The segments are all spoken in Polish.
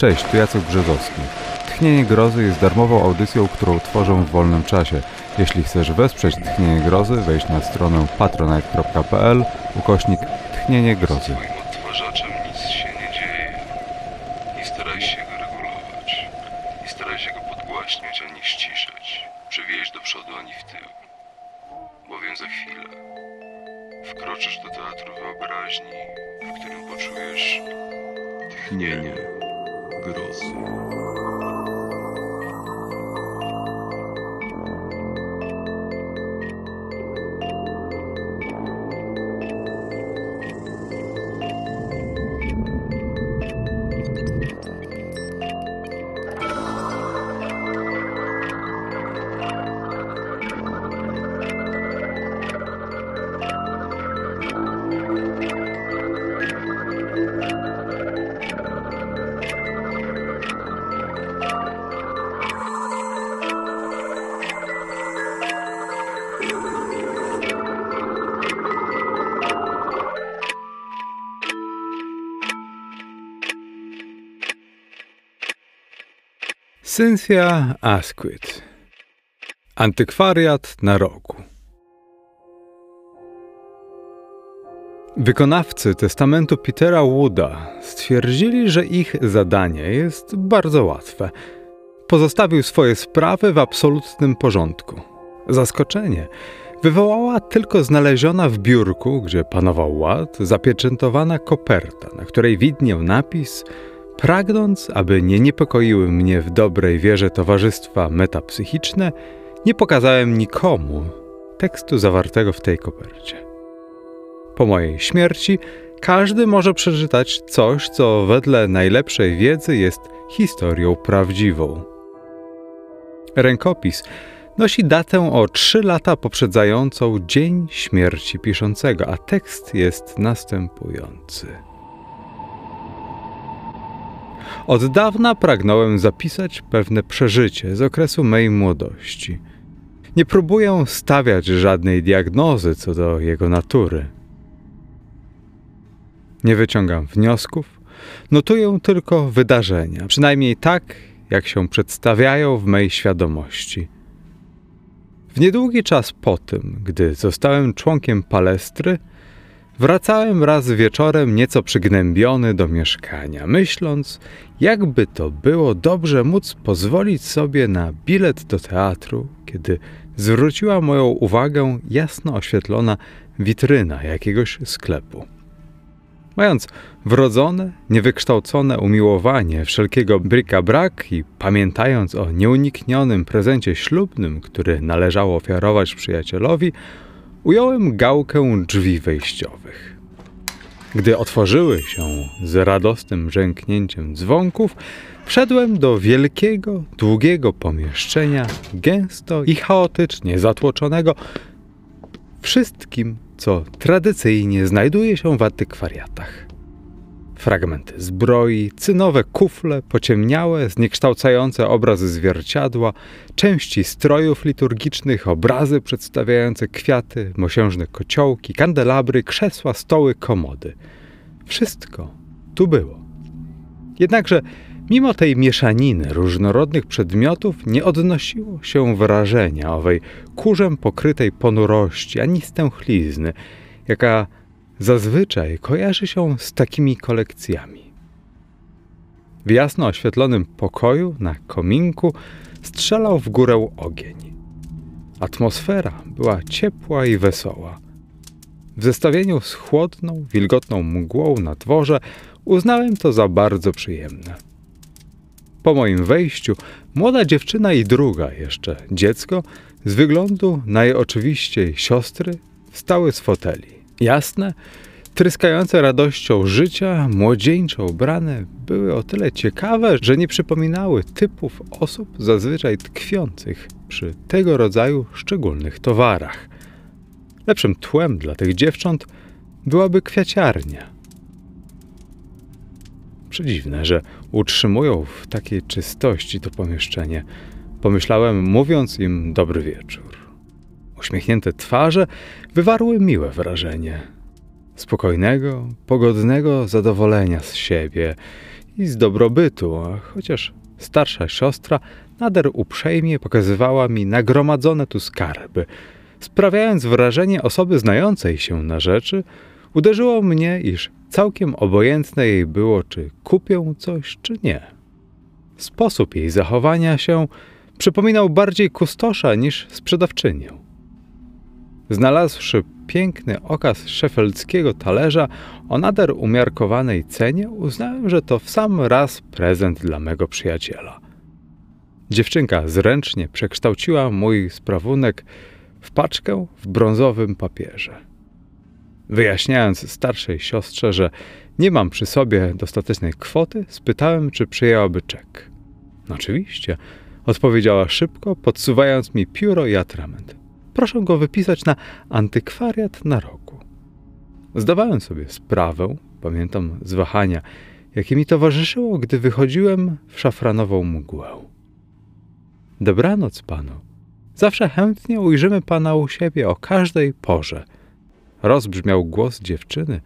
Cześć, tu Jacek Brzezowski. Tchnienie Grozy jest darmową audycją, którą tworzę w wolnym czasie. Jeśli chcesz wesprzeć Tchnienie Grozy, wejdź na stronę patronite.pl ukośnik Tchnienie Grozy. Cynthia Asquith Antykwariat na rogu Wykonawcy testamentu Petera Wooda stwierdzili, że ich zadanie jest bardzo łatwe. Pozostawił swoje sprawy w absolutnym porządku. Zaskoczenie wywołała tylko znaleziona w biurku, gdzie panował ład, zapieczętowana koperta, na której widniał napis – Pragnąc, aby nie niepokoiły mnie w dobrej wierze towarzystwa metapsychiczne, nie pokazałem nikomu tekstu zawartego w tej kopercie. Po mojej śmierci każdy może przeczytać coś, co wedle najlepszej wiedzy jest historią prawdziwą. Rękopis nosi datę o trzy lata poprzedzającą dzień śmierci piszącego, a tekst jest następujący. Od dawna pragnąłem zapisać pewne przeżycie z okresu mej młodości. Nie próbuję stawiać żadnej diagnozy co do jego natury. Nie wyciągam wniosków, notuję tylko wydarzenia, przynajmniej tak, jak się przedstawiają w mej świadomości. W niedługi czas po tym, gdy zostałem członkiem palestry, Wracałem raz wieczorem nieco przygnębiony do mieszkania, myśląc, jakby to było dobrze móc pozwolić sobie na bilet do teatru, kiedy zwróciła moją uwagę jasno oświetlona witryna jakiegoś sklepu. Mając wrodzone, niewykształcone umiłowanie wszelkiego bric-a-brac i pamiętając o nieuniknionym prezencie ślubnym, który należało ofiarować przyjacielowi, ująłem gałkę drzwi wejściowych. Gdy otworzyły się z radosnym rzęknięciem dzwonków, wszedłem do wielkiego, długiego pomieszczenia, gęsto i chaotycznie zatłoczonego wszystkim, co tradycyjnie znajduje się w antykwariatach fragmenty zbroi, cynowe kufle, pociemniałe, zniekształcające obrazy zwierciadła, części strojów liturgicznych, obrazy przedstawiające kwiaty, mosiężne kociołki, kandelabry, krzesła, stoły, komody. Wszystko tu było. Jednakże mimo tej mieszaniny różnorodnych przedmiotów nie odnosiło się wrażenia owej kurzem pokrytej ponurości ani stęchlizny, jaka zazwyczaj kojarzy się z takimi kolekcjami. W jasno oświetlonym pokoju na kominku strzelał w górę ogień. Atmosfera była ciepła i wesoła. W zestawieniu z chłodną, wilgotną mgłą na dworze uznałem to za bardzo przyjemne. Po moim wejściu młoda dziewczyna i druga jeszcze dziecko z wyglądu najoczywiściej siostry wstały z foteli. Jasne, tryskające radością życia, młodzieńczo ubrane, były o tyle ciekawe, że nie przypominały typów osób zazwyczaj tkwiących przy tego rodzaju szczególnych towarach. Lepszym tłem dla tych dziewcząt byłaby kwiaciarnia. Przedziwne, że utrzymują w takiej czystości to pomieszczenie, pomyślałem, mówiąc im dobry wieczór. Uśmiechnięte twarze wywarły miłe wrażenie. Spokojnego, pogodnego zadowolenia z siebie i z dobrobytu, chociaż starsza siostra nader uprzejmie pokazywała mi nagromadzone tu skarby, sprawiając wrażenie osoby znającej się na rzeczy, uderzyło mnie, iż całkiem obojętne jej było, czy kupię coś, czy nie. Sposób jej zachowania się przypominał bardziej kustosza niż sprzedawczynię. Znalazłszy piękny okaz szefeldzkiego talerza o nader umiarkowanej cenie, uznałem, że to w sam raz prezent dla mego przyjaciela. Dziewczynka zręcznie przekształciła mój sprawunek w paczkę w brązowym papierze. Wyjaśniając starszej siostrze, że nie mam przy sobie dostatecznej kwoty, spytałem, czy przyjęłaby czek. Oczywiście, odpowiedziała szybko, podsuwając mi pióro i atrament. Proszę go wypisać na antykwariat na roku. Zdawałem sobie sprawę, pamiętam z wahania, jakie mi towarzyszyło, gdy wychodziłem w szafranową mgłę. Dobranoc panu. Zawsze chętnie ujrzymy pana u siebie o każdej porze. Rozbrzmiał głos dziewczyny,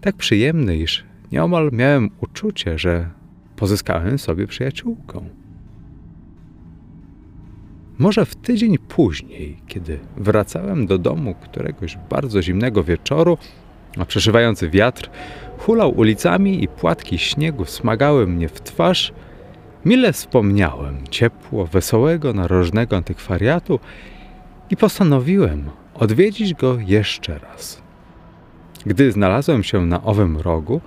tak przyjemny, iż nieomal miałem uczucie, że pozyskałem sobie przyjaciółkę. Może w tydzień później, kiedy wracałem do domu któregoś bardzo zimnego wieczoru, a przeszywający wiatr hulał ulicami i płatki śniegu smagały mnie w twarz, mile wspomniałem ciepło, wesołego, narożnego antykwariatu i postanowiłem odwiedzić go jeszcze raz. Gdy znalazłem się na owym rogu,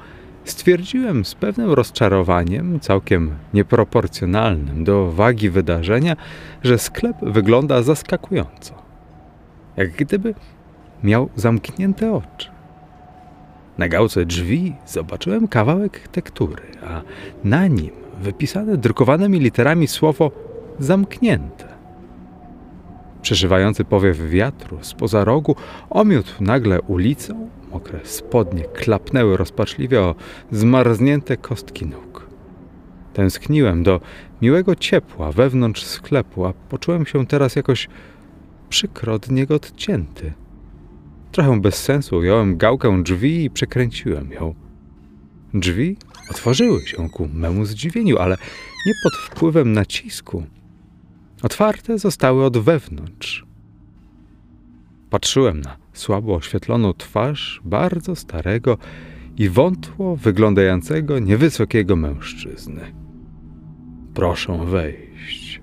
stwierdziłem z pewnym rozczarowaniem, całkiem nieproporcjonalnym do wagi wydarzenia, że sklep wygląda zaskakująco. Jak gdyby miał zamknięte oczy. Na gałce drzwi zobaczyłem kawałek tektury, a na nim wypisane drukowanymi literami słowo zamknięte. Przeżywający powiew wiatru spoza rogu omiótł nagle ulicą, mokre spodnie klapnęły rozpaczliwie o zmarznięte kostki nóg. Tęskniłem do miłego ciepła wewnątrz sklepu, a poczułem się teraz jakoś przykro od niego odcięty. Trochę bez sensu ująłem gałkę drzwi i przekręciłem ją. Drzwi otworzyły się ku memu zdziwieniu, ale nie pod wpływem nacisku. Otwarte zostały od wewnątrz. Patrzyłem na słabo oświetloną twarz bardzo starego i wątło wyglądającego niewysokiego mężczyzny. Proszę wejść.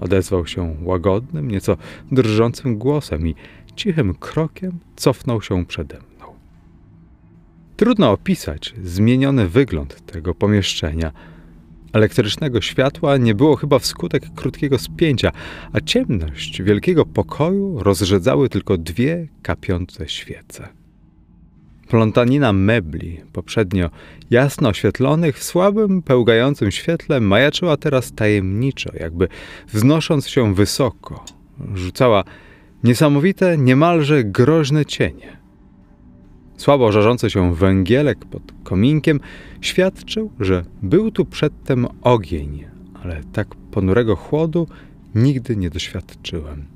Odezwał się łagodnym, nieco drżącym głosem i cichym krokiem cofnął się przede mną. Trudno opisać zmieniony wygląd tego pomieszczenia. Elektrycznego światła nie było chyba wskutek krótkiego spięcia, a ciemność wielkiego pokoju rozrzedzały tylko dwie kapiące świece. Plątanina mebli, poprzednio jasno oświetlonych, w słabym, pełgającym świetle majaczyła teraz tajemniczo, jakby wznosząc się wysoko. Rzucała niesamowite, niemalże groźne cienie. Słabo żarzący się węgielek pod kominkiem świadczył, że był tu przedtem ogień, ale tak ponurego chłodu nigdy nie doświadczyłem.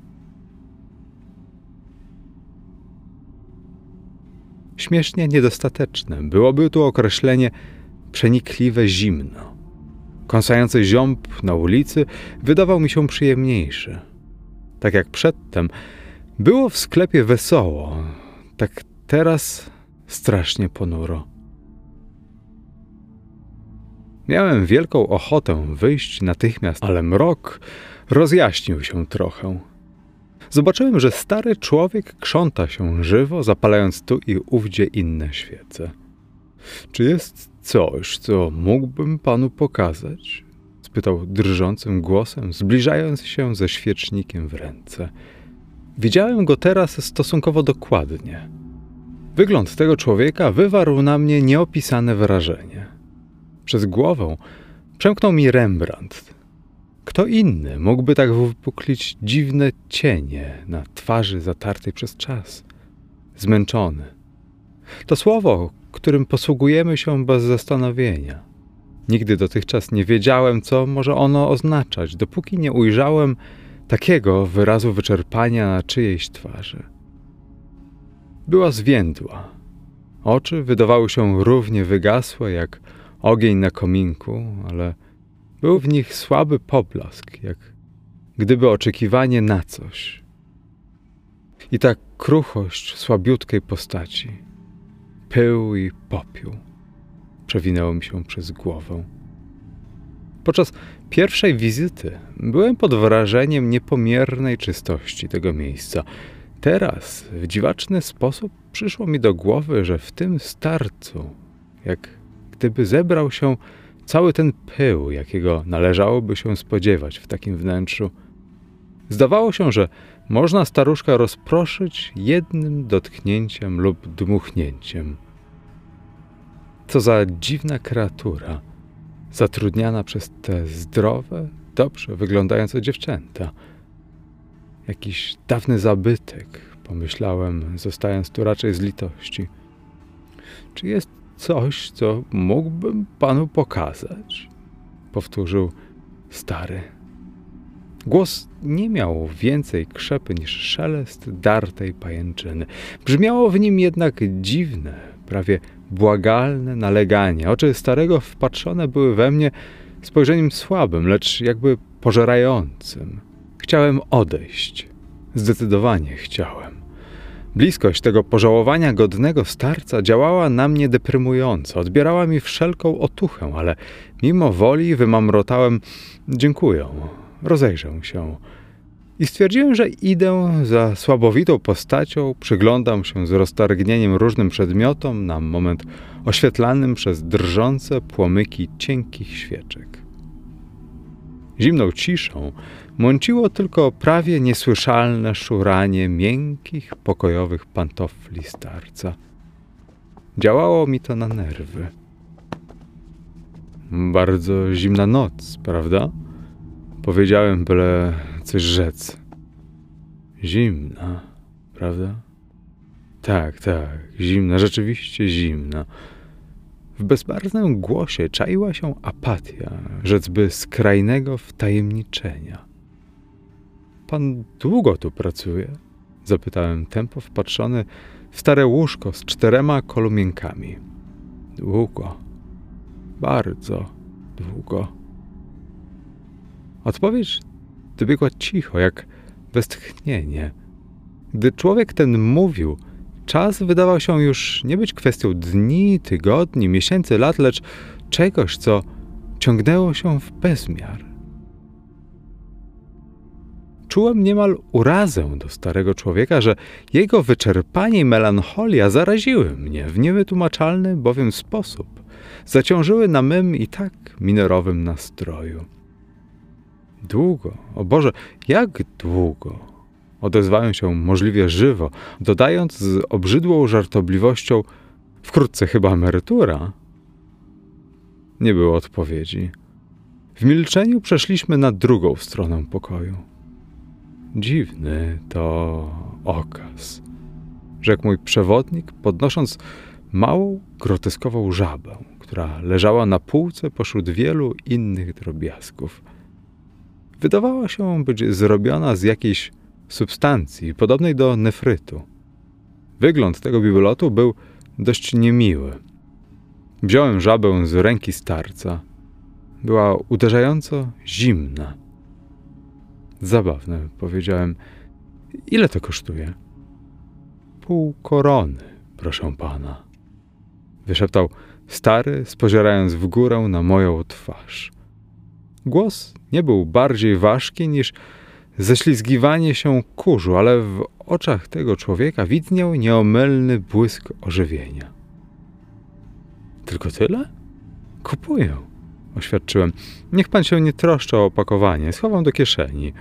Śmiesznie niedostateczne byłoby tu określenie przenikliwe zimno. Kąsający ziąb na ulicy wydawał mi się przyjemniejszy. Tak jak przedtem, było w sklepie wesoło, tak teraz strasznie ponuro. Miałem wielką ochotę wyjść natychmiast, ale mrok rozjaśnił się trochę. Zobaczyłem, że stary człowiek krząta się żywo, zapalając tu i ówdzie inne świece. Czy jest coś, co mógłbym panu pokazać? spytał drżącym głosem, zbliżając się ze świecznikiem w ręce. Widziałem go teraz stosunkowo dokładnie. Wygląd tego człowieka wywarł na mnie nieopisane wrażenie. Przez głowę przemknął mi Rembrandt. Kto inny mógłby tak wypuklić dziwne cienie na twarzy zatartej przez czas? Zmęczony. To słowo, którym posługujemy się bez zastanowienia. Nigdy dotychczas nie wiedziałem, co może ono oznaczać, dopóki nie ujrzałem takiego wyrazu wyczerpania na czyjejś twarzy. Była zwiędła. Oczy wydawały się równie wygasłe jak ogień na kominku, ale był w nich słaby poblask, jak gdyby oczekiwanie na coś. I ta kruchość słabiutkiej postaci, pył i popiół, przewinęło mi się przez głowę. Podczas pierwszej wizyty byłem pod wrażeniem niepomiernej czystości tego miejsca. Teraz w dziwaczny sposób przyszło mi do głowy, że w tym starcu, jak gdyby zebrał się cały ten pył, jakiego należałoby się spodziewać w takim wnętrzu. Zdawało się, że można staruszka rozproszyć jednym dotknięciem lub dmuchnięciem. Co za dziwna kreatura, zatrudniana przez te zdrowe, dobrze wyglądające dziewczęta. Jakiś dawny zabytek, pomyślałem, zostając tu raczej z litości. Czy jest coś, co mógłbym panu pokazać? Powtórzył stary. Głos nie miał więcej krzepy niż szelest dartej pajęczyny. Brzmiało w nim jednak dziwne, prawie błagalne naleganie. Oczy starego wpatrzone były we mnie spojrzeniem słabym, lecz jakby pożerającym. Chciałem odejść. Zdecydowanie chciałem. Bliskość tego pożałowania godnego starca działała na mnie deprymująco, odbierała mi wszelką otuchę, ale mimo woli wymamrotałem dziękuję, rozejrzę się. I stwierdziłem, że idę za słabowitą postacią, przyglądam się z roztargnieniem różnym przedmiotom, na moment oświetlanym przez drżące płomyki cienkich świeczek. Zimną ciszą mąciło tylko prawie niesłyszalne szuranie miękkich, pokojowych pantofli starca. Działało mi to na nerwy. Bardzo zimna noc, prawda? Powiedziałem, byle coś rzec. Zimna, prawda? Tak, tak, zimna, rzeczywiście zimna. W bezbarwnym głosie czaiła się apatia, rzecby skrajnego wtajemniczenia. Pan długo tu pracuje? Zapytałem tempo wpatrzony w stare łóżko z czterema kolumienkami. Długo. Bardzo długo. Odpowiedź dobiegła cicho, jak westchnienie. Gdy człowiek ten mówił, czas wydawał się już nie być kwestią dni, tygodni, miesięcy, lat, lecz czegoś, co ciągnęło się w bezmiar. Czułem niemal urazę do starego człowieka, że jego wyczerpanie i melancholia zaraziły mnie w niewytłumaczalny bowiem sposób. Zaciążyły na mym i tak minerowym nastroju. Długo, o Boże, jak długo? Odezwałem się możliwie żywo, dodając z obrzydłą żartobliwością: Wkrótce chyba emerytura. Nie było odpowiedzi. W milczeniu przeszliśmy na drugą stronę pokoju. Dziwny to okaz, rzekł mój przewodnik, podnosząc małą, groteskową żabę, która leżała na półce pośród wielu innych drobiazgów. Wydawała się być zrobiona z jakiejś substancji podobnej do nefrytu. Wygląd tego bibelotu był dość niemiły. Wziąłem żabę z ręki starca. Była uderzająco zimna. Zabawne, powiedziałem. Ile to kosztuje? Pół korony, proszę pana. Wyszeptał stary, spozierając w górę na moją twarz. Głos nie był bardziej ważki niż ześlizgiwanie się kurzu, ale w oczach tego człowieka widniał nieomylny błysk ożywienia. Tylko tyle? Kupuję, oświadczyłem. Niech pan się nie troszczy o opakowanie, schowam do kieszeni.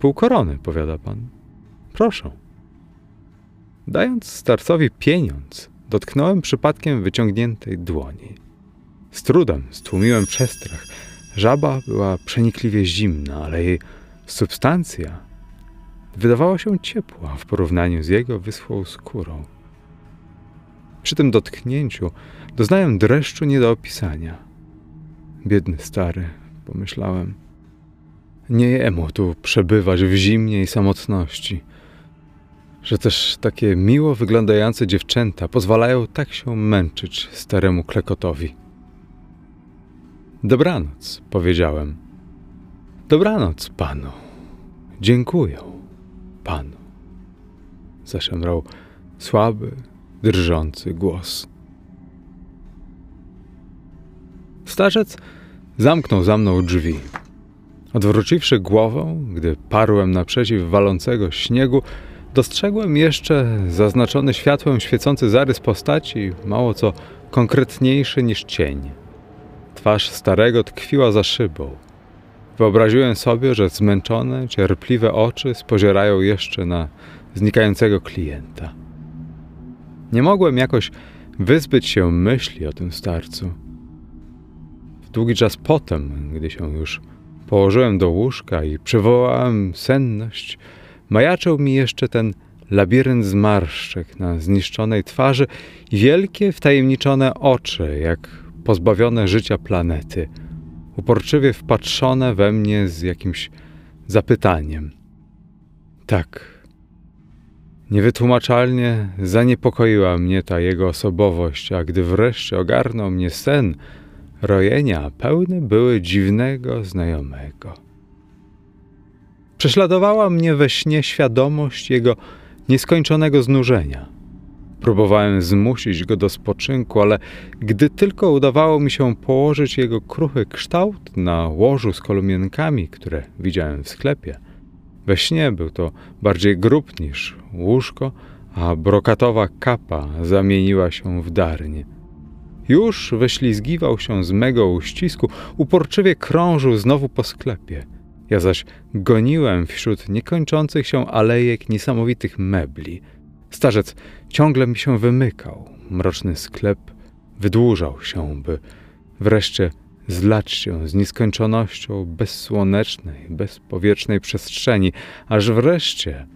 Pół korony, powiada pan. Proszę. Dając starcowi pieniądz, dotknąłem przypadkiem wyciągniętej dłoni. Z trudem stłumiłem przestrach. Żaba była przenikliwie zimna, ale jej substancja wydawała się ciepła w porównaniu z jego wyschłą skórą. Przy tym dotknięciu doznałem dreszczu nie do opisania. Biedny stary, pomyślałem. Nie jemu tu przebywać w zimnie i samotności. Że też takie miło wyglądające dziewczęta pozwalają tak się męczyć staremu klekotowi. Dobranoc, powiedziałem. Dobranoc panu. Dziękuję panu. Zaszemrał słaby, drżący głos. Starzec zamknął za mną drzwi. Odwróciwszy głowę, gdy parłem naprzeciw walącego śniegu, dostrzegłem jeszcze zaznaczony światłem świecący zarys postaci, mało co konkretniejszy niż cień. Twarz starego tkwiła za szybą. Wyobraziłem sobie, że zmęczone, cierpliwe oczy spozierają jeszcze na znikającego klienta. Nie mogłem jakoś wyzbyć się myśli o tym starcu. W długi czas potem, gdy się już położyłem do łóżka i przywołałem senność, majaczył mi jeszcze ten labirynt zmarszczek na zniszczonej twarzy i wielkie, wtajemniczone oczy, jak pozbawione życia planety, uporczywie wpatrzone we mnie z jakimś zapytaniem. Tak. Niewytłumaczalnie zaniepokoiła mnie ta jego osobowość, a gdy wreszcie ogarnął mnie sen, rojenia pełne były dziwnego znajomego. Prześladowała mnie we śnie świadomość jego nieskończonego znużenia. Próbowałem zmusić go do spoczynku, ale gdy tylko udawało mi się położyć jego kruchy kształt na łożu z kolumienkami, które widziałem w sklepie, we śnie był to bardziej grób niż łóżko, a brokatowa kapa zamieniła się w darnie. Już wyślizgiwał się z mego uścisku, uporczywie krążył znowu po sklepie. Ja zaś goniłem wśród niekończących się alejek niesamowitych mebli. Starzec ciągle mi się wymykał. Mroczny sklep wydłużał się, by wreszcie zlać się z nieskończonością bezsłonecznej, bezpowietrznej przestrzeni, aż wreszcie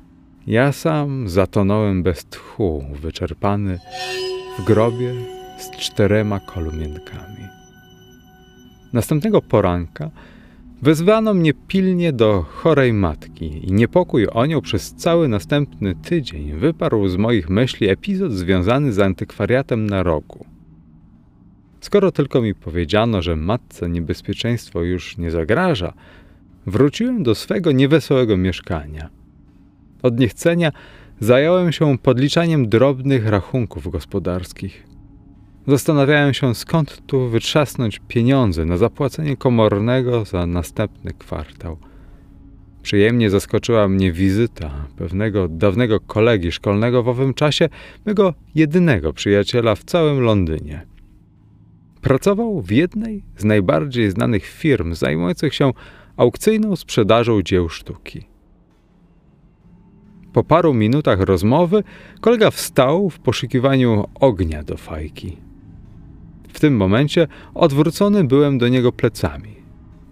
ja sam zatonąłem bez tchu, wyczerpany w grobie z czterema kolumienkami. Następnego poranka wezwano mnie pilnie do chorej matki i niepokój o nią przez cały następny tydzień wyparł z moich myśli epizod związany z antykwariatem na rogu. Skoro tylko mi powiedziano, że matce niebezpieczeństwo już nie zagraża, wróciłem do swego niewesołego mieszkania. Od niechcenia zająłem się podliczaniem drobnych rachunków gospodarskich. Zastanawiałem się, skąd tu wytrzasnąć pieniądze na zapłacenie komornego za następny kwartał. Przyjemnie zaskoczyła mnie wizyta pewnego dawnego kolegi szkolnego w owym czasie, mego jedynego przyjaciela w całym Londynie. Pracował w jednej z najbardziej znanych firm zajmujących się aukcyjną sprzedażą dzieł sztuki. Po paru minutach rozmowy kolega wstał w poszukiwaniu ognia do fajki. W tym momencie odwrócony byłem do niego plecami.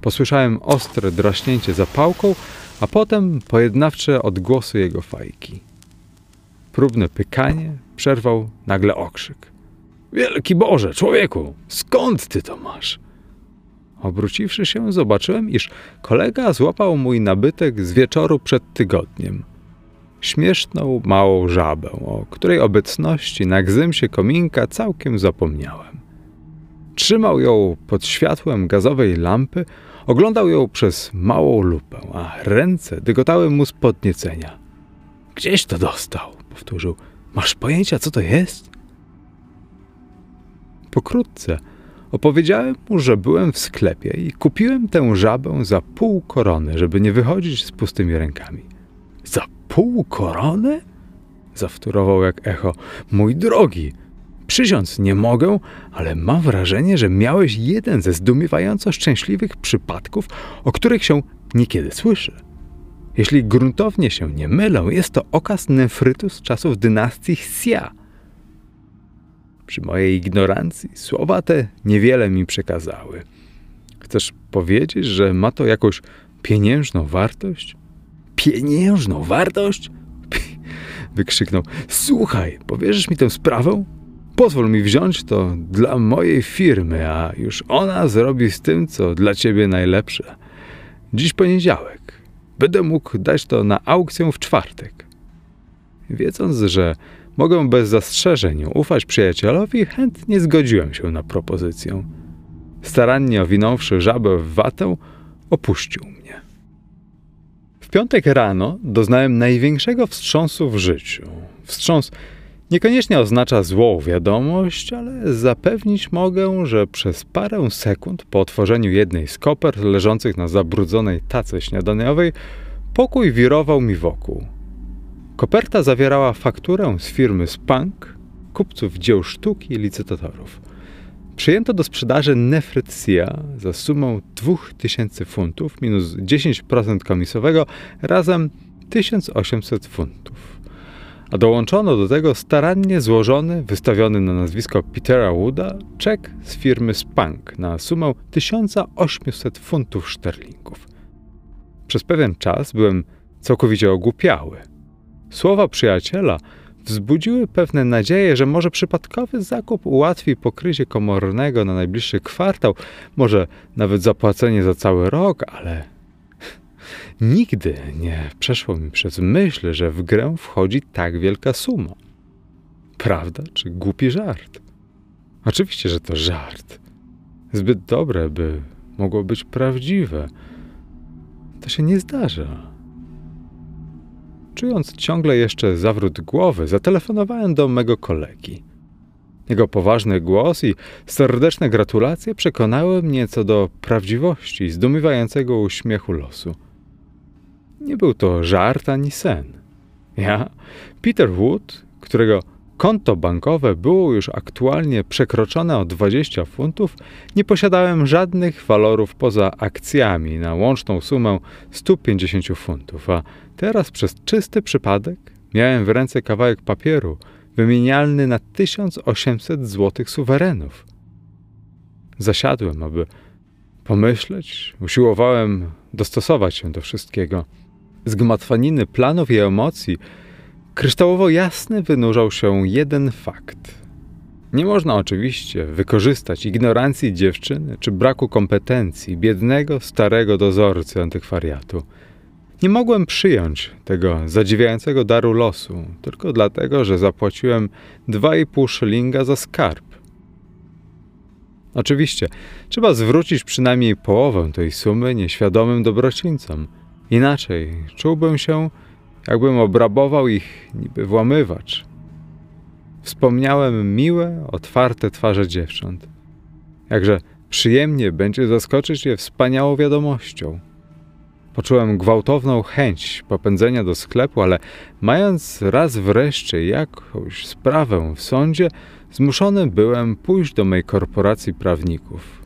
Posłyszałem ostre draśnięcie zapałką, a potem pojednawcze odgłosy jego fajki. Próbne pykanie przerwał nagle okrzyk. Wielki Boże, człowieku, skąd ty to masz? Obróciwszy się, zobaczyłem, iż kolega złapał mój nabytek z wieczoru przed tygodniem. Śmieszną, małą żabę, o której obecności na gzymsie kominka całkiem zapomniałem. Trzymał ją pod światłem gazowej lampy, oglądał ją przez małą lupę, a ręce dygotały mu z podniecenia. Gdzieś to dostał, powtórzył. Masz pojęcia, co to jest? Pokrótce opowiedziałem mu, że byłem w sklepie i kupiłem tę żabę za pół korony, żeby nie wychodzić z pustymi rękami. Za pół korony? Zawtórował jak echo. Mój drogi, przysiąc nie mogę, ale mam wrażenie, że miałeś jeden ze zdumiewająco szczęśliwych przypadków, o których się niekiedy słyszy. Jeśli gruntownie się nie mylę, jest to okaz nefrytu z czasów dynastii Xia – przy mojej ignorancji słowa te niewiele mi przekazały. Chcesz powiedzieć, że ma to jakąś pieniężną wartość? Pieniężną wartość? Wykrzyknął. Słuchaj, powierzysz mi tę sprawę? Pozwól mi wziąć to dla mojej firmy, a już ona zrobi z tym, co dla ciebie najlepsze. Dziś poniedziałek. Będę mógł dać to na aukcję w czwartek. Wiedząc, że Mogę bez zastrzeżeń ufać przyjacielowi, chętnie zgodziłem się na propozycję. starannie owinąwszy żabę w watę, opuścił mnie. W piątek rano doznałem największego wstrząsu w życiu. Wstrząs niekoniecznie oznacza złą wiadomość, ale zapewnić mogę, że przez parę sekund po otworzeniu jednej z koper leżących na zabrudzonej tace śniadaniowej pokój wirował mi wokół. Koperta zawierała fakturę z firmy Spank, kupców dzieł sztuki i licytatorów. Przyjęto do sprzedaży Nefrycja za sumą 2000 funtów minus 10% komisowego razem 1800 funtów. A dołączono do tego starannie złożony, wystawiony na nazwisko Petera Wooda, czek z firmy Spank na sumę 1800 funtów szterlingów. Przez pewien czas byłem całkowicie ogłupiały. Słowa przyjaciela wzbudziły pewne nadzieje, że może przypadkowy zakup ułatwi pokrycie komornego na najbliższy kwartał, może nawet zapłacenie za cały rok, ale nigdy nie przeszło mi przez myśl, że w grę wchodzi tak wielka suma. Prawda czy głupi żart? Oczywiście, że to żart. Zbyt dobre, by mogło być prawdziwe. To się nie zdarza. Czując ciągle jeszcze zawrót głowy, zatelefonowałem do mego kolegi. Jego poważny głos i serdeczne gratulacje przekonały mnie co do prawdziwości zdumiewającego uśmiechu losu. Nie był to żart ani sen. Ja, Peter Wood, którego konto bankowe było już aktualnie przekroczone o 20 funtów, nie posiadałem żadnych walorów poza akcjami na łączną sumę 150 funtów, a teraz przez czysty przypadek miałem w ręce kawałek papieru wymienialny na 1800 złotych suwerenów. Zasiadłem, aby pomyśleć, usiłowałem dostosować się do wszystkiego. Z gmatwaniny planów i emocji kryształowo jasny wynurzał się jeden fakt. Nie można oczywiście wykorzystać ignorancji dziewczyny czy braku kompetencji biednego, starego dozorcy antykwariatu. Nie mogłem przyjąć tego zadziwiającego daru losu, tylko dlatego, że zapłaciłem 2,5 szylinga za skarb. Oczywiście, trzeba zwrócić przynajmniej połowę tej sumy nieświadomym dobrocińcom. Inaczej czułbym się, jakbym obrabował ich niby włamywacz. Wspomniałem miłe, otwarte twarze dziewcząt. Jakże przyjemnie będzie zaskoczyć je wspaniałą wiadomością. Poczułem gwałtowną chęć popędzenia do sklepu, ale mając raz wreszcie jakąś sprawę w sądzie, zmuszony byłem pójść do mej korporacji prawników.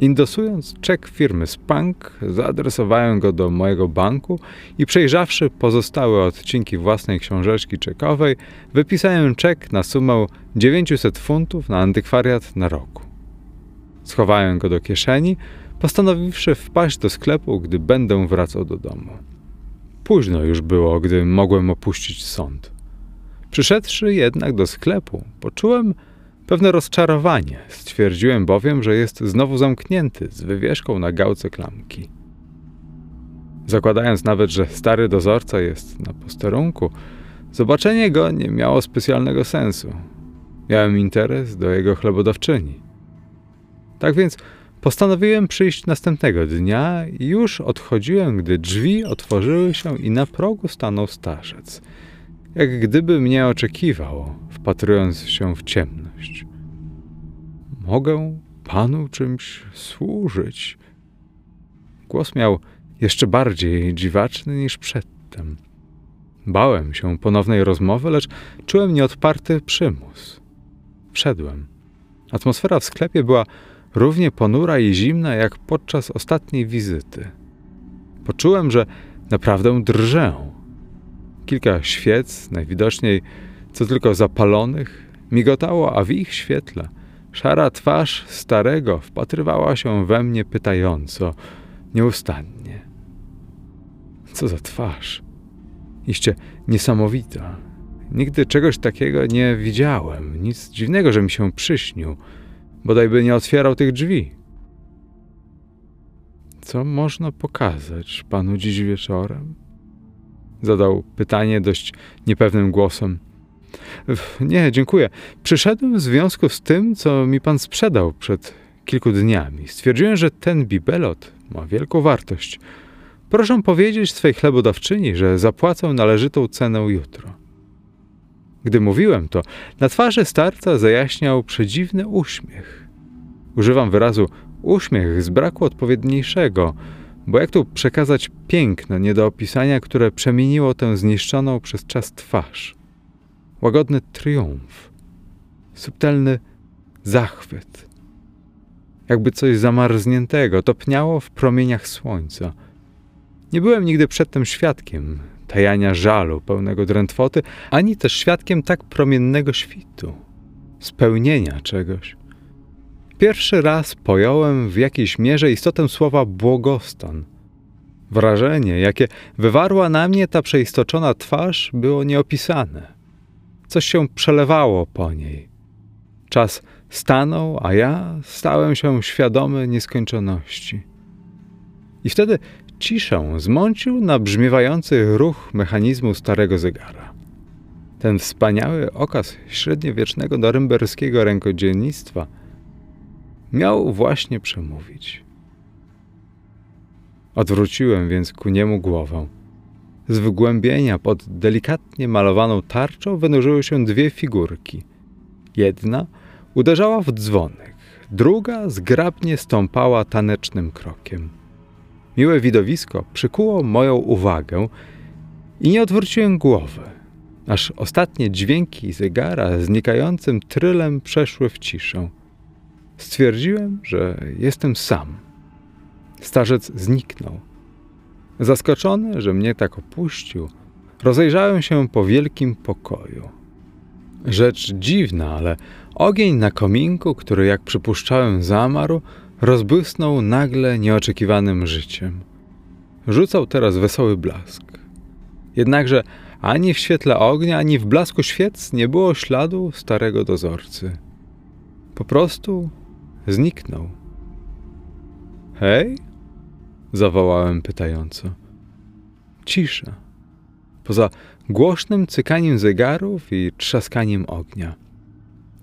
Indosując czek firmy Spank, zaadresowałem go do mojego banku i przejrzawszy pozostałe odcinki własnej książeczki czekowej, wypisałem czek na sumę 900 funtów na antykwariat na roku. Schowałem go do kieszeni, postanowiwszy wpaść do sklepu, gdy będę wracał do domu. Późno już było, gdy mogłem opuścić sąd. Przyszedłszy jednak do sklepu, poczułem pewne rozczarowanie. Stwierdziłem bowiem, że jest znowu zamknięty z wywieszką na gałce klamki. Zakładając nawet, że stary dozorca jest na posterunku, zobaczenie go nie miało specjalnego sensu. Miałem interes do jego chlebodawczyni. Tak więc Postanowiłem przyjść następnego dnia i już odchodziłem, gdy drzwi otworzyły się i na progu stanął starzec. Jak gdyby mnie oczekiwał, wpatrując się w Mogę panu czymś służyć? Głos miał jeszcze bardziej dziwaczny niż przedtem. Bałem się ponownej rozmowy, lecz czułem nieodparty przymus. Wszedłem. Atmosfera w sklepie była równie ponura i zimna jak podczas ostatniej wizyty. Poczułem, że naprawdę drżę. Kilka świec, najwidoczniej co tylko zapalonych, migotało, a w ich świetle szara twarz starego wpatrywała się we mnie pytająco, nieustannie. Co za twarz! Iście niesamowita. Nigdy czegoś takiego nie widziałem. Nic dziwnego, że mi się przyśnił bodajby nie otwierał tych drzwi. Co można pokazać panu dziś wieczorem? Zadał pytanie dość niepewnym głosem. Nie, dziękuję. Przyszedłem w związku z tym, co mi pan sprzedał przed kilku dniami. Stwierdziłem, że ten bibelot ma wielką wartość. Proszę powiedzieć swej chlebodawczyni, że zapłacę należytą cenę jutro. Gdy mówiłem to, na twarzy starca zajaśniał przedziwny uśmiech. Używam wyrazu uśmiech z braku odpowiedniejszego, bo jak tu przekazać piękno nie do opisania, które przemieniło tę zniszczoną przez czas twarz? Łagodny triumf, subtelny zachwyt. Jakby coś zamarzniętego topniało w promieniach słońca. Nie byłem nigdy przedtem świadkiem tajania żalu pełnego drętwoty, ani też świadkiem tak promiennego świtu, spełnienia czegoś. Pierwszy raz pojąłem w jakiejś mierze istotę słowa błogostan. Wrażenie, jakie wywarła na mnie ta przeistoczona twarz, było nieopisane. Coś się przelewało po niej. Czas stanął, a ja stałem się świadomy nieskończoności. I wtedy ciszę zmącił nabrzmiewający ruch mechanizmu starego zegara. Ten wspaniały okaz średniowiecznego norymberskiego rękodzielnictwa miał właśnie przemówić. Odwróciłem więc ku niemu głowę. Z wygłębienia pod delikatnie malowaną tarczą wynurzyły się dwie figurki. Jedna uderzała w dzwonek, druga zgrabnie stąpała tanecznym krokiem. Miłe widowisko przykuło moją uwagę i nie odwróciłem głowy, aż ostatnie dźwięki zegara znikającym trylem przeszły w ciszę. Stwierdziłem, że jestem sam. Starzec zniknął. Zaskoczony, że mnie tak opuścił, rozejrzałem się po wielkim pokoju. Rzecz dziwna, ale ogień na kominku, który jak przypuszczałem zamarł, rozbłysnął nagle nieoczekiwanym życiem. Rzucał teraz wesoły blask. Jednakże ani w świetle ognia, ani w blasku świec nie było śladu starego dozorcy. Po prostu zniknął. Hej? Zawołałem pytająco. Cisza. Poza głośnym cykaniem zegarów i trzaskaniem ognia.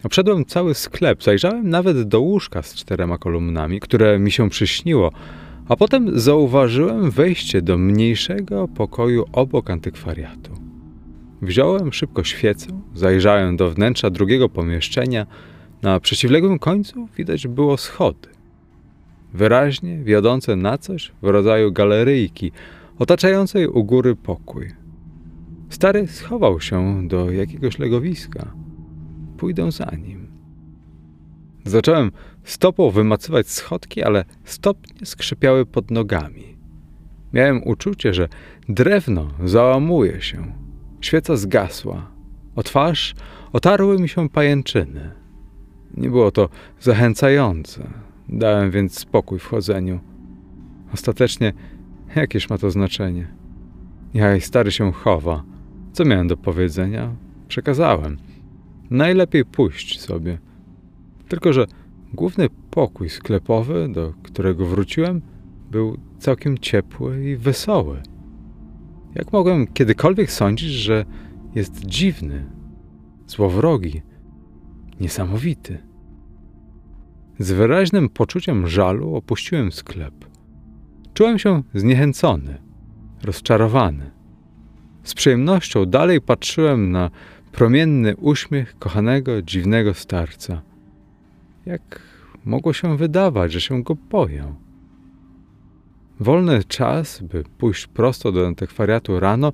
Obszedłem cały sklep, zajrzałem nawet do łóżka z czterema kolumnami, które mi się przyśniło, a potem zauważyłem wejście do mniejszego pokoju obok antykwariatu. Wziąłem szybko świecę, zajrzałem do wnętrza drugiego pomieszczenia. Na przeciwległym końcu widać było schody. Wyraźnie wiodące na coś w rodzaju galeryjki, otaczającej u góry pokój. Stary schował się do jakiegoś legowiska. Pójdę za nim. Zacząłem stopą wymacywać schodki, ale stopnie skrzypiały pod nogami. Miałem uczucie, że drewno załamuje się. Świeca zgasła. O twarz otarły mi się pajęczyny. Nie było to zachęcające. Dałem więc spokój w chodzeniu. Ostatecznie, jakież ma to znaczenie? Niechaj stary się chowa. Co miałem do powiedzenia? Przekazałem. Najlepiej pójść sobie. Tylko, że główny pokój sklepowy, do którego wróciłem, był całkiem ciepły i wesoły. Jak mogłem kiedykolwiek sądzić, że jest dziwny, złowrogi, niesamowity? Z wyraźnym poczuciem żalu opuściłem sklep. Czułem się zniechęcony, rozczarowany. Z przyjemnością dalej patrzyłem na promienny uśmiech kochanego, dziwnego starca. Jak mogło się wydawać, że się go boję? Wolny czas, by pójść prosto do antykwariatu rano,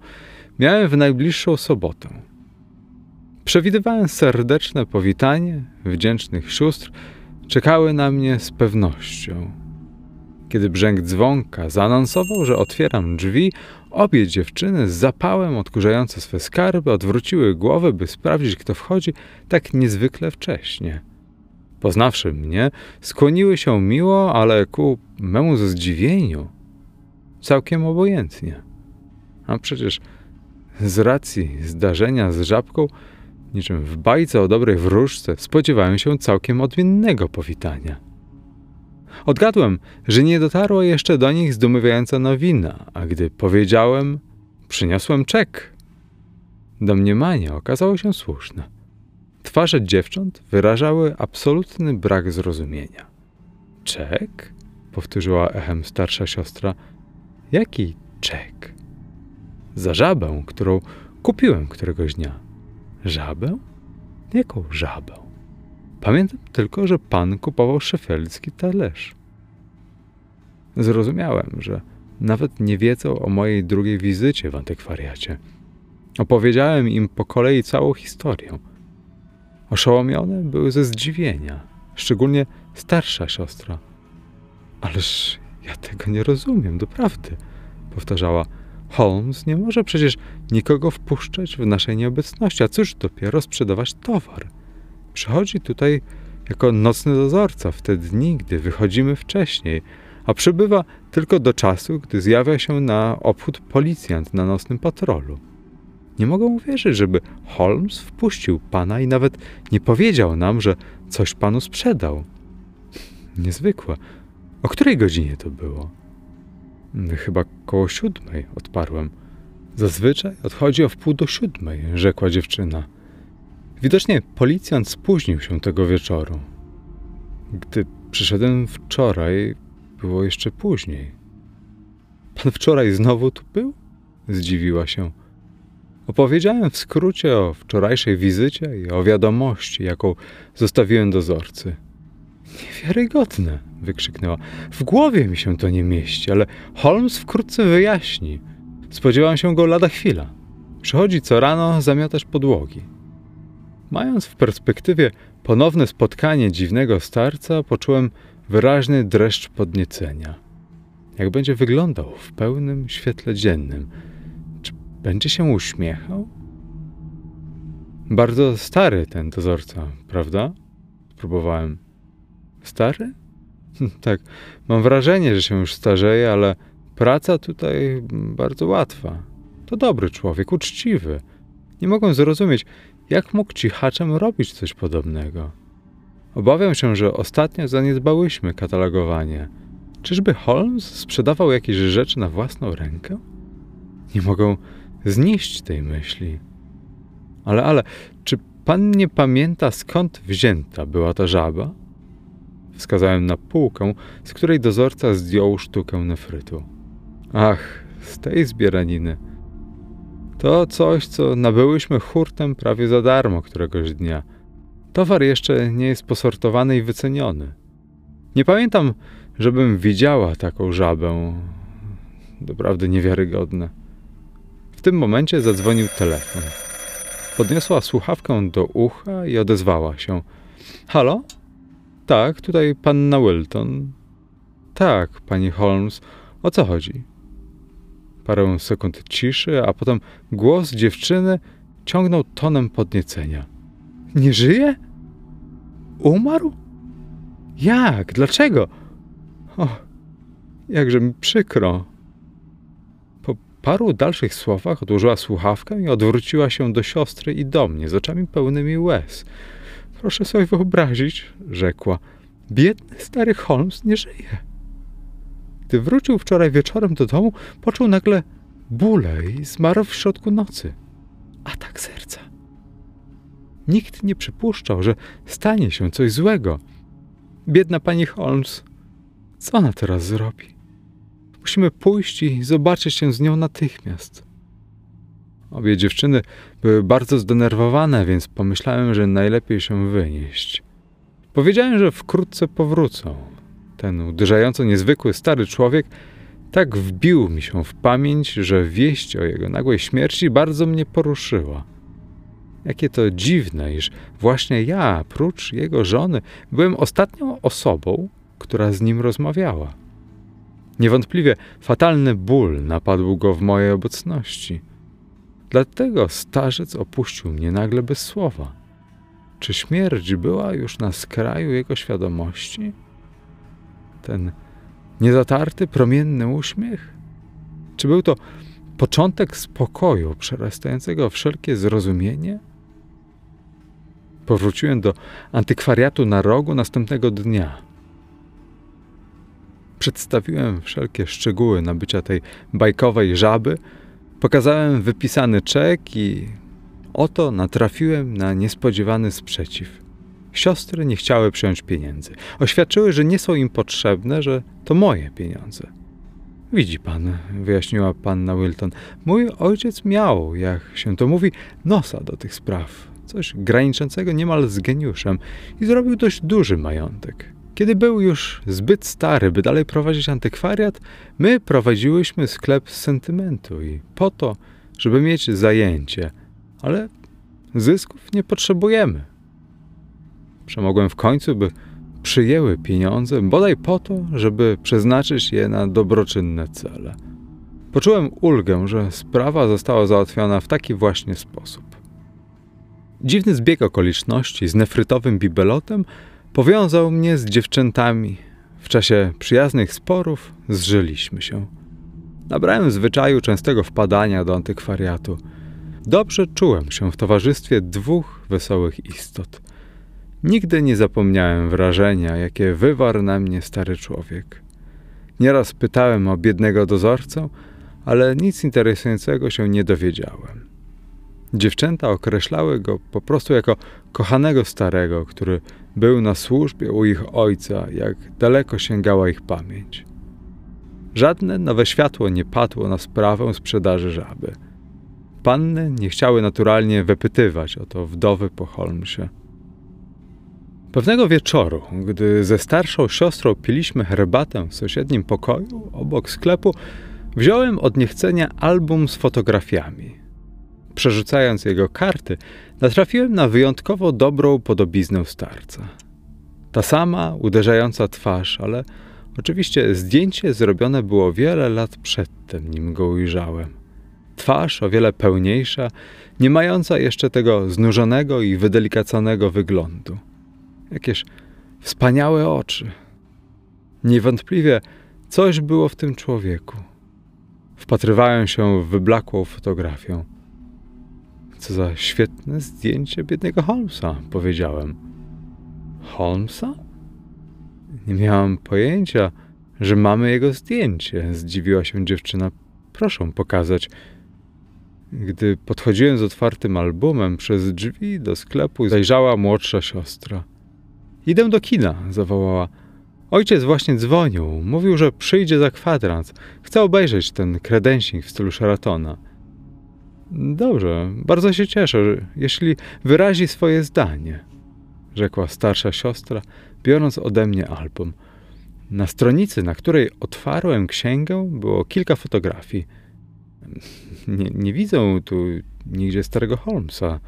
miałem w najbliższą sobotę. Przewidywałem serdeczne powitanie wdzięcznych sióstr, czekały na mnie z pewnością. Kiedy brzęk dzwonka zaanonsował, że otwieram drzwi, obie dziewczyny z zapałem odkurzające swe skarby odwróciły głowę, by sprawdzić, kto wchodzi tak niezwykle wcześnie. Poznawszy mnie, skłoniły się miło, ale ku memu zdziwieniu całkiem obojętnie. A przecież z racji zdarzenia z żabką niczym w bajce o dobrej wróżce, spodziewałem się całkiem odmiennego powitania. Odgadłem, że nie dotarła jeszcze do nich zdumiewająca nowina, a gdy powiedziałem, przyniosłem czek. Domniemanie okazało się słuszne. Twarze dziewcząt wyrażały absolutny brak zrozumienia. Czek? powtórzyła echem starsza siostra. Jaki czek? Za żabę, którą kupiłem któregoś dnia. Żabę? Jaką żabę? Pamiętam tylko, że pan kupował szefelski talerz. Zrozumiałem, że nawet nie wiedzą o mojej drugiej wizycie w antykwariacie. Opowiedziałem im po kolei całą historię. Oszołomione były ze zdziwienia, szczególnie starsza siostra. Ależ ja tego nie rozumiem, doprawdy, powtarzała. Holmes nie może przecież nikogo wpuszczać w naszej nieobecności, a cóż dopiero sprzedawać towar. Przychodzi tutaj jako nocny dozorca w te dni, gdy wychodzimy wcześniej, a przybywa tylko do czasu, gdy zjawia się na obchód policjant na nocnym patrolu. Nie mogę uwierzyć, żeby Holmes wpuścił pana i nawet nie powiedział nam, że coś panu sprzedał. Niezwykłe. O której godzinie to było? Chyba koło siódmej, odparłem. Zazwyczaj odchodzi o wpół do siódmej, rzekła dziewczyna. Widocznie policjant spóźnił się tego wieczoru. Gdy przyszedłem wczoraj, było jeszcze później. Pan wczoraj znowu tu był? Zdziwiła się. Opowiedziałem w skrócie o wczorajszej wizycie i o wiadomości, jaką zostawiłem dozorcy. Niewiarygodne, wykrzyknęła. W głowie mi się to nie mieści, ale Holmes wkrótce wyjaśni. Spodziewam się go lada chwila. Przychodzi co rano zamiatać podłogi. Mając w perspektywie ponowne spotkanie dziwnego starca, poczułem wyraźny dreszcz podniecenia. Jak będzie wyglądał w pełnym świetle dziennym? Czy będzie się uśmiechał? Bardzo stary ten dozorca, prawda? Spróbowałem. Stary? tak, mam wrażenie, że się już starzeje, ale praca tutaj bardzo łatwa. To dobry człowiek, uczciwy. Nie mogę zrozumieć, jak mógł cichaczem robić coś podobnego. Obawiam się, że ostatnio zaniedbałyśmy katalogowanie. Czyżby Holmes sprzedawał jakieś rzeczy na własną rękę? Nie mogę znieść tej myśli. Ale, ale, czy pan nie pamięta skąd wzięta była ta żaba? Wskazałem na półkę, z której dozorca zdjął sztukę nefrytu. Ach, z tej zbieraniny. To coś, co nabyłyśmy hurtem prawie za darmo któregoś dnia. Towar jeszcze nie jest posortowany i wyceniony. Nie pamiętam, żebym widziała taką żabę. Doprawdy niewiarygodne. W tym momencie zadzwonił telefon. Podniosła słuchawkę do ucha i odezwała się. Halo? Tak, tutaj panna Wilton. Tak, pani Holmes. O co chodzi? Parę sekund ciszy, a potem głos dziewczyny ciągnął tonem podniecenia. Nie żyje? Umarł? Jak? Dlaczego? O, jakże mi przykro. Po paru dalszych słowach odłożyła słuchawkę i odwróciła się do siostry i do mnie z oczami pełnymi łez. Proszę sobie wyobrazić, rzekła. Biedny stary Holmes nie żyje. Gdy wrócił wczoraj wieczorem do domu, poczuł nagle bóle i zmarł w środku nocy. Atak serca. Nikt nie przypuszczał, że stanie się coś złego. Biedna pani Holmes, co ona teraz zrobi? Musimy pójść i zobaczyć się z nią natychmiast. Obie dziewczyny były bardzo zdenerwowane, więc pomyślałem, że najlepiej się wynieść. Powiedziałem, że wkrótce powrócą. Ten uderzająco niezwykły stary człowiek tak wbił mi się w pamięć, że wieść o jego nagłej śmierci bardzo mnie poruszyła. Jakie to dziwne, iż właśnie ja, prócz jego żony, byłem ostatnią osobą, która z nim rozmawiała. Niewątpliwie fatalny ból napadł go w mojej obecności. Dlatego starzec opuścił mnie nagle bez słowa. Czy śmierć była już na skraju jego świadomości? Ten niezatarty, promienny uśmiech? Czy był to początek spokoju przerastającego wszelkie zrozumienie? Powróciłem do antykwariatu na rogu następnego dnia. Przedstawiłem wszelkie szczegóły nabycia tej bajkowej żaby, pokazałem wypisany czek i Oto natrafiłem na niespodziewany sprzeciw. Siostry nie chciały przyjąć pieniędzy. Oświadczyły, że nie są im potrzebne, że to moje pieniądze. Widzi pan, wyjaśniła panna Wilton, mój ojciec miał, jak się to mówi, nosa do tych spraw. Coś graniczącego niemal z geniuszem i zrobił dość duży majątek. Kiedy był już zbyt stary, by dalej prowadzić antykwariat, my prowadziłyśmy sklep z sentymentu i po to, żeby mieć zajęcie, ale zysków nie potrzebujemy. Przemogłem w końcu, by przyjęły pieniądze, bodaj po to, żeby przeznaczyć je na dobroczynne cele. Poczułem ulgę, że sprawa została załatwiona w taki właśnie sposób. Dziwny zbieg okoliczności z nefrytowym bibelotem powiązał mnie z dziewczętami. W czasie przyjaznych sporów zżyliśmy się. Nabrałem zwyczaju częstego wpadania do antykwariatu. Dobrze czułem się w towarzystwie dwóch wesołych istot. Nigdy nie zapomniałem wrażenia, jakie wywarł na mnie stary człowiek. Nieraz pytałem o biednego dozorcę, ale nic interesującego się nie dowiedziałem. Dziewczęta określały go po prostu jako kochanego starego, który był na służbie u ich ojca, jak daleko sięgała ich pamięć. Żadne nowe światło nie padło na sprawę sprzedaży żaby. Panny nie chciały naturalnie wypytywać o to wdowy po Holmesie. Pewnego wieczoru, gdy ze starszą siostrą piliśmy herbatę w sąsiednim pokoju obok sklepu, wziąłem od niechcenia album z fotografiami. Przerzucając jego karty, natrafiłem na wyjątkowo dobrą podobiznę starca. Ta sama uderzająca twarz, ale oczywiście zdjęcie zrobione było wiele lat przedtem, nim go ujrzałem. Twarz o wiele pełniejsza, nie mająca jeszcze tego znużonego i wydelicaconego wyglądu. Jakież wspaniałe oczy. Niewątpliwie coś było w tym człowieku. Wpatrywałem się w wyblakłą fotografię. Co za świetne zdjęcie biednego Holmesa, powiedziałem. Holmesa? Nie miałam pojęcia, że mamy jego zdjęcie, zdziwiła się dziewczyna. Proszę pokazać. Gdy podchodziłem z otwartym albumem, przez drzwi do sklepu zajrzała młodsza siostra. Idę do kina, zawołała. Ojciec właśnie dzwonił. Mówił, że przyjdzie za kwadrans. Chce obejrzeć ten kredensing w stylu Sheratona. Dobrze, bardzo się cieszę, jeśli wyrazi swoje zdanie, rzekła starsza siostra, biorąc ode mnie album. Na stronicy, na której otwarłem księgę, było kilka fotografii. Nie, nie widzę tu nigdzie starego Holmesa,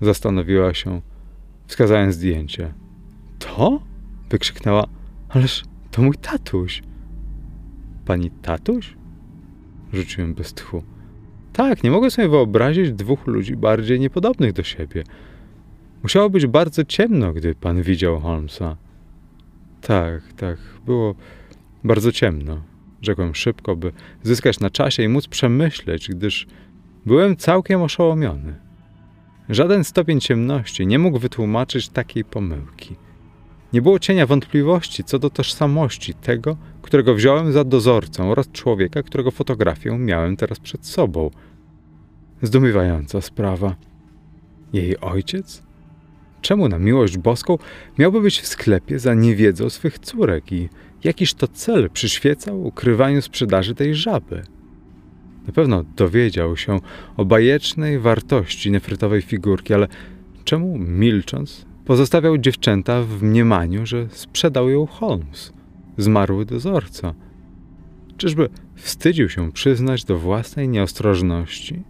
zastanowiła się, wskazałem zdjęcie. To? wykrzyknęła. Ależ to mój tatuś. Pani tatuś? Rzuciłem bez tchu. Tak, nie mogę sobie wyobrazić dwóch ludzi bardziej niepodobnych do siebie. Musiało być bardzo ciemno, gdy pan widział Holmesa. Tak, tak, było bardzo ciemno, rzekłem szybko, by zyskać na czasie i móc przemyśleć, gdyż byłem całkiem oszołomiony. Żaden stopień ciemności nie mógł wytłumaczyć takiej pomyłki. Nie było cienia wątpliwości co do tożsamości tego, którego wziąłem za dozorcę oraz człowieka, którego fotografię miałem teraz przed sobą. Zdumiewająca sprawa. Jej ojciec? Czemu na miłość boską miałby być w sklepie za niewiedzą swych córek i jakiż to cel przyświecał ukrywaniu sprzedaży tej żaby? Na pewno dowiedział się o bajecznej wartości nefrytowej figurki, ale czemu milcząc Pozostawiał dziewczęta w mniemaniu, że sprzedał ją Holmes, zmarły dozorca. Czyżby wstydził się przyznać do własnej nieostrożności?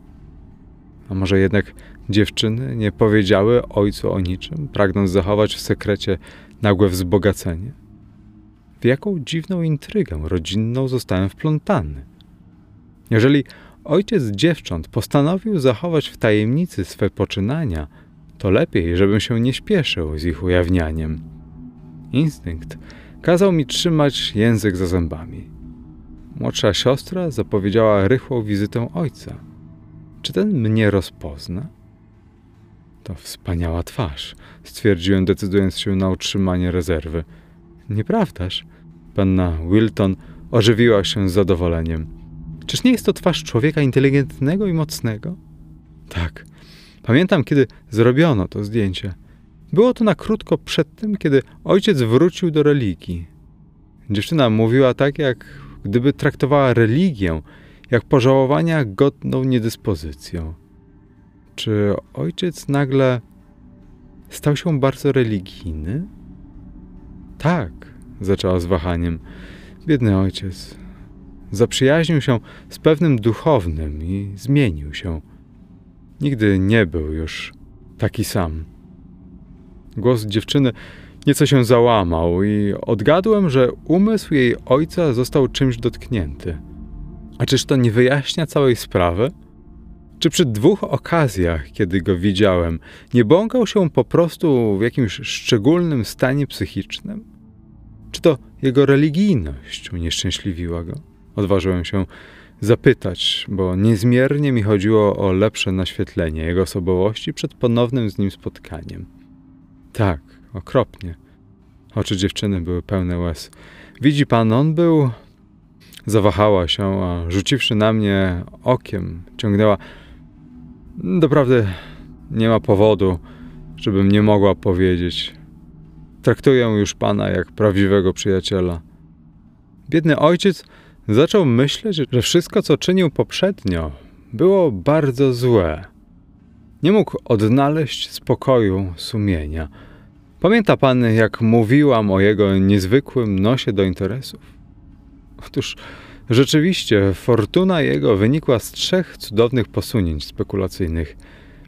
A może jednak dziewczyny nie powiedziały ojcu o niczym, pragnąc zachować w sekrecie nagłe wzbogacenie? W jaką dziwną intrygę rodzinną zostałem wplątany? Jeżeli ojciec dziewcząt postanowił zachować w tajemnicy swe poczynania, to lepiej, żebym się nie śpieszył z ich ujawnianiem. Instynkt kazał mi trzymać język za zębami. Młodsza siostra zapowiedziała rychłą wizytę ojca. Czy ten mnie rozpozna? To wspaniała twarz, stwierdziłem, decydując się na utrzymanie rezerwy. Nieprawdaż? Panna Wilton ożywiła się z zadowoleniem. Czyż nie jest to twarz człowieka inteligentnego i mocnego? Tak, Pamiętam, kiedy zrobiono to zdjęcie. Było to na krótko przed tym, kiedy ojciec wrócił do religii. Dziewczyna mówiła tak, jak gdyby traktowała religię jak pożałowania godną niedyspozycją. Czy ojciec nagle stał się bardzo religijny? Tak, zaczęła z wahaniem. Biedny ojciec. Zaprzyjaźnił się z pewnym duchownym i zmienił się. Nigdy nie był już taki sam. Głos dziewczyny nieco się załamał i odgadłem, że umysł jej ojca został czymś dotknięty. A czyż to nie wyjaśnia całej sprawy? Czy przy dwóch okazjach, kiedy go widziałem, nie błąkał się po prostu w jakimś szczególnym stanie psychicznym? Czy to jego religijność unieszczęśliwiła go? Odważyłem się zapytać, bo niezmiernie mi chodziło o lepsze naświetlenie jego osobowości przed ponownym z nim spotkaniem. Tak, okropnie. Oczy dziewczyny były pełne łez. Widzi pan, on był. Zawahała się, a rzuciwszy na mnie okiem, ciągnęła. Doprawdy nie ma powodu, żebym nie mogła powiedzieć. Traktuję już pana jak prawdziwego przyjaciela. Biedny ojciec zaczął myśleć, że wszystko, co czynił poprzednio, było bardzo złe. Nie mógł odnaleźć spokoju sumienia. Pamięta pan, jak mówiłam o jego niezwykłym nosie do interesów? Otóż rzeczywiście fortuna jego wynikła z trzech cudownych posunięć spekulacyjnych.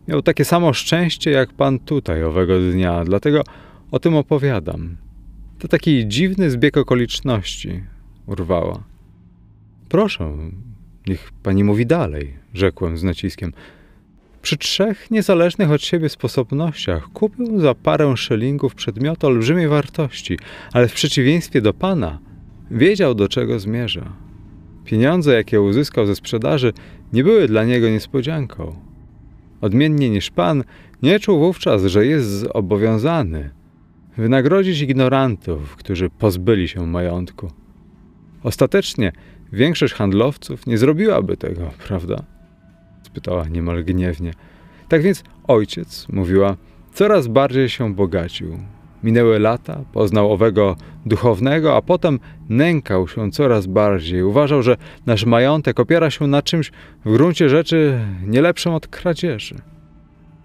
Miał takie samo szczęście jak pan tutaj owego dnia, dlatego o tym opowiadam. To taki dziwny zbieg okoliczności, urwała. Proszę, niech pani mówi dalej, rzekłem z naciskiem. Przy trzech niezależnych od siebie sposobnościach kupił za parę szylingów przedmioty olbrzymiej wartości, ale w przeciwieństwie do pana wiedział, do czego zmierza. Pieniądze, jakie uzyskał ze sprzedaży, nie były dla niego niespodzianką. Odmiennie niż pan, nie czuł wówczas, że jest zobowiązany wynagrodzić ignorantów, którzy pozbyli się majątku. Ostatecznie większość handlowców nie zrobiłaby tego, prawda? spytała niemal gniewnie. Tak więc ojciec, mówiła, coraz bardziej się bogacił. Minęły lata, poznał owego duchownego, a potem nękał się coraz bardziej. Uważał, że nasz majątek opiera się na czymś w gruncie rzeczy nie lepszym od kradzieży.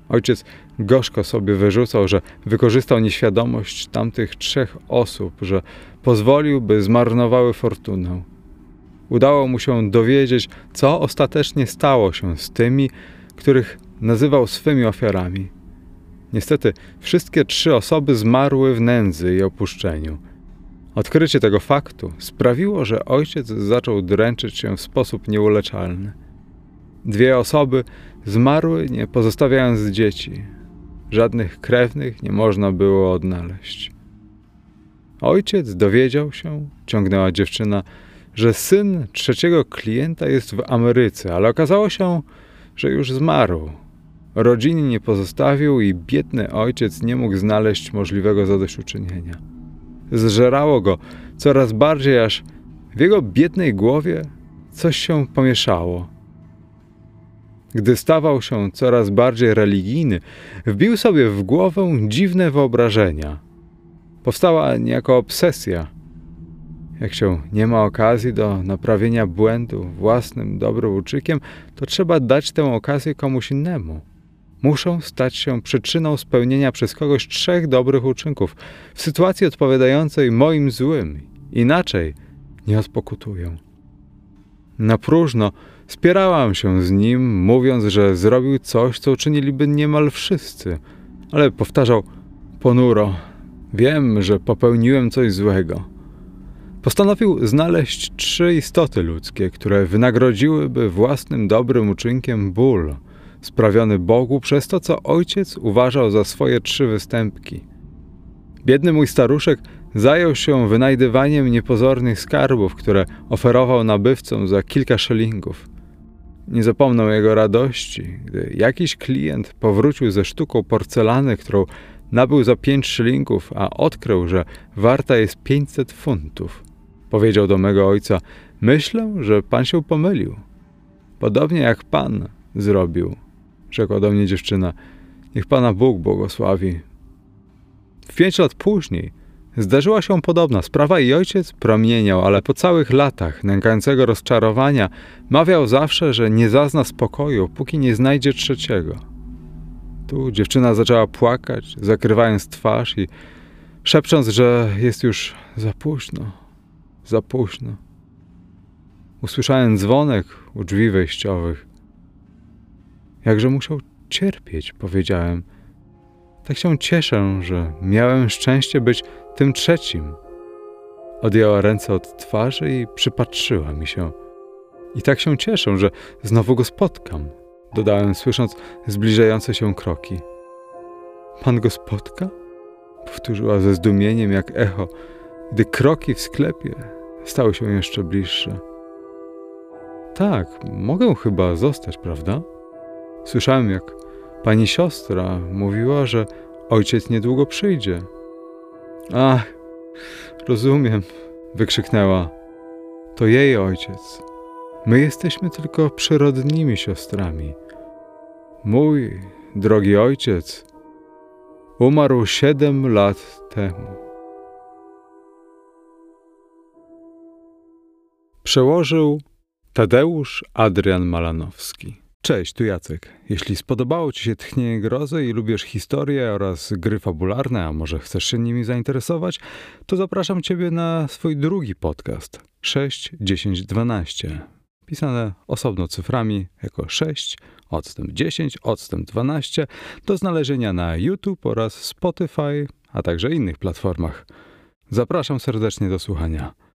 Ojciec gorzko sobie wyrzucał, że wykorzystał nieświadomość tamtych trzech osób, że pozwolił, by zmarnowały fortunę. Udało mu się dowiedzieć, co ostatecznie stało się z tymi, których nazywał swymi ofiarami. Niestety, wszystkie trzy osoby zmarły w nędzy i opuszczeniu. Odkrycie tego faktu sprawiło, że ojciec zaczął dręczyć się w sposób nieuleczalny. Dwie osoby zmarły, nie pozostawiając dzieci. Żadnych krewnych nie można było odnaleźć. Ojciec dowiedział się, ciągnęła dziewczyna, że syn trzeciego klienta jest w Ameryce, ale okazało się, że już zmarł. Rodziny nie pozostawił i biedny ojciec nie mógł znaleźć możliwego zadośćuczynienia. Zżerało go coraz bardziej, aż w jego biednej głowie coś się pomieszało. Gdy stawał się coraz bardziej religijny, wbił sobie w głowę dziwne wyobrażenia. Powstała niejako obsesja – jak się nie ma okazji do naprawienia błędu własnym dobrym uczykiem, to trzeba dać tę okazję komuś innemu. Muszą stać się przyczyną spełnienia przez kogoś trzech dobrych uczynków w sytuacji odpowiadającej moim złym. Inaczej nie odpokutuję. Na próżno spierałam się z nim, mówiąc, że zrobił coś, co uczyniliby niemal wszyscy, ale powtarzał ponuro: Wiem, że popełniłem coś złego Postanowił znaleźć trzy istoty ludzkie, które wynagrodziłyby własnym dobrym uczynkiem ból sprawiony Bogu przez to, co ojciec uważał za swoje trzy występki. Biedny mój staruszek zajął się wynajdywaniem niepozornych skarbów, które oferował nabywcom za kilka szylingów. Nie zapomnę jego radości, gdy jakiś klient powrócił ze sztuką porcelany, którą nabył za pięć szylingów, a odkrył, że warta jest pięćset funtów. Powiedział do mego ojca: Myślę, że pan się pomylił. Podobnie jak pan zrobił. rzekła do mnie dziewczyna. Niech pana Bóg błogosławi. W pięć lat później zdarzyła się podobna sprawa i ojciec promieniał, ale po całych latach nękającego rozczarowania mawiał zawsze, że nie zazna spokoju, póki nie znajdzie trzeciego. Tu dziewczyna zaczęła płakać, zakrywając twarz i szepcząc, że jest już za późno, za późno. Usłyszałem dzwonek u drzwi wejściowych. Jakże musiał cierpieć, powiedziałem. Tak się cieszę, że miałem szczęście być tym trzecim. Odjęła ręce od twarzy i przypatrzyła mi się. I tak się cieszę, że znowu go spotkam, dodałem, słysząc zbliżające się kroki. Pan go spotka? Powtórzyła ze zdumieniem jak echo, gdy kroki w sklepie stały się jeszcze bliższe. Tak, mogę chyba zostać, prawda? Słyszałem, jak pani siostra mówiła, że ojciec niedługo przyjdzie. Ach, rozumiem, wykrzyknęła. To jej ojciec. My jesteśmy tylko przyrodnimi siostrami. Mój drogi ojciec umarł siedem lat temu. Przełożył Tadeusz Adrian Malanowski. Cześć, tu Jacek. Jeśli spodobało Ci się Tchnienie Grozy i lubisz historię oraz gry fabularne, a może chcesz się nimi zainteresować, to zapraszam Ciebie na swój drugi podcast 6, 10, 12. Pisane osobno cyframi jako 6, odstęp 10, odstęp 12 do znalezienia na YouTube oraz Spotify, a także innych platformach. Zapraszam serdecznie do słuchania.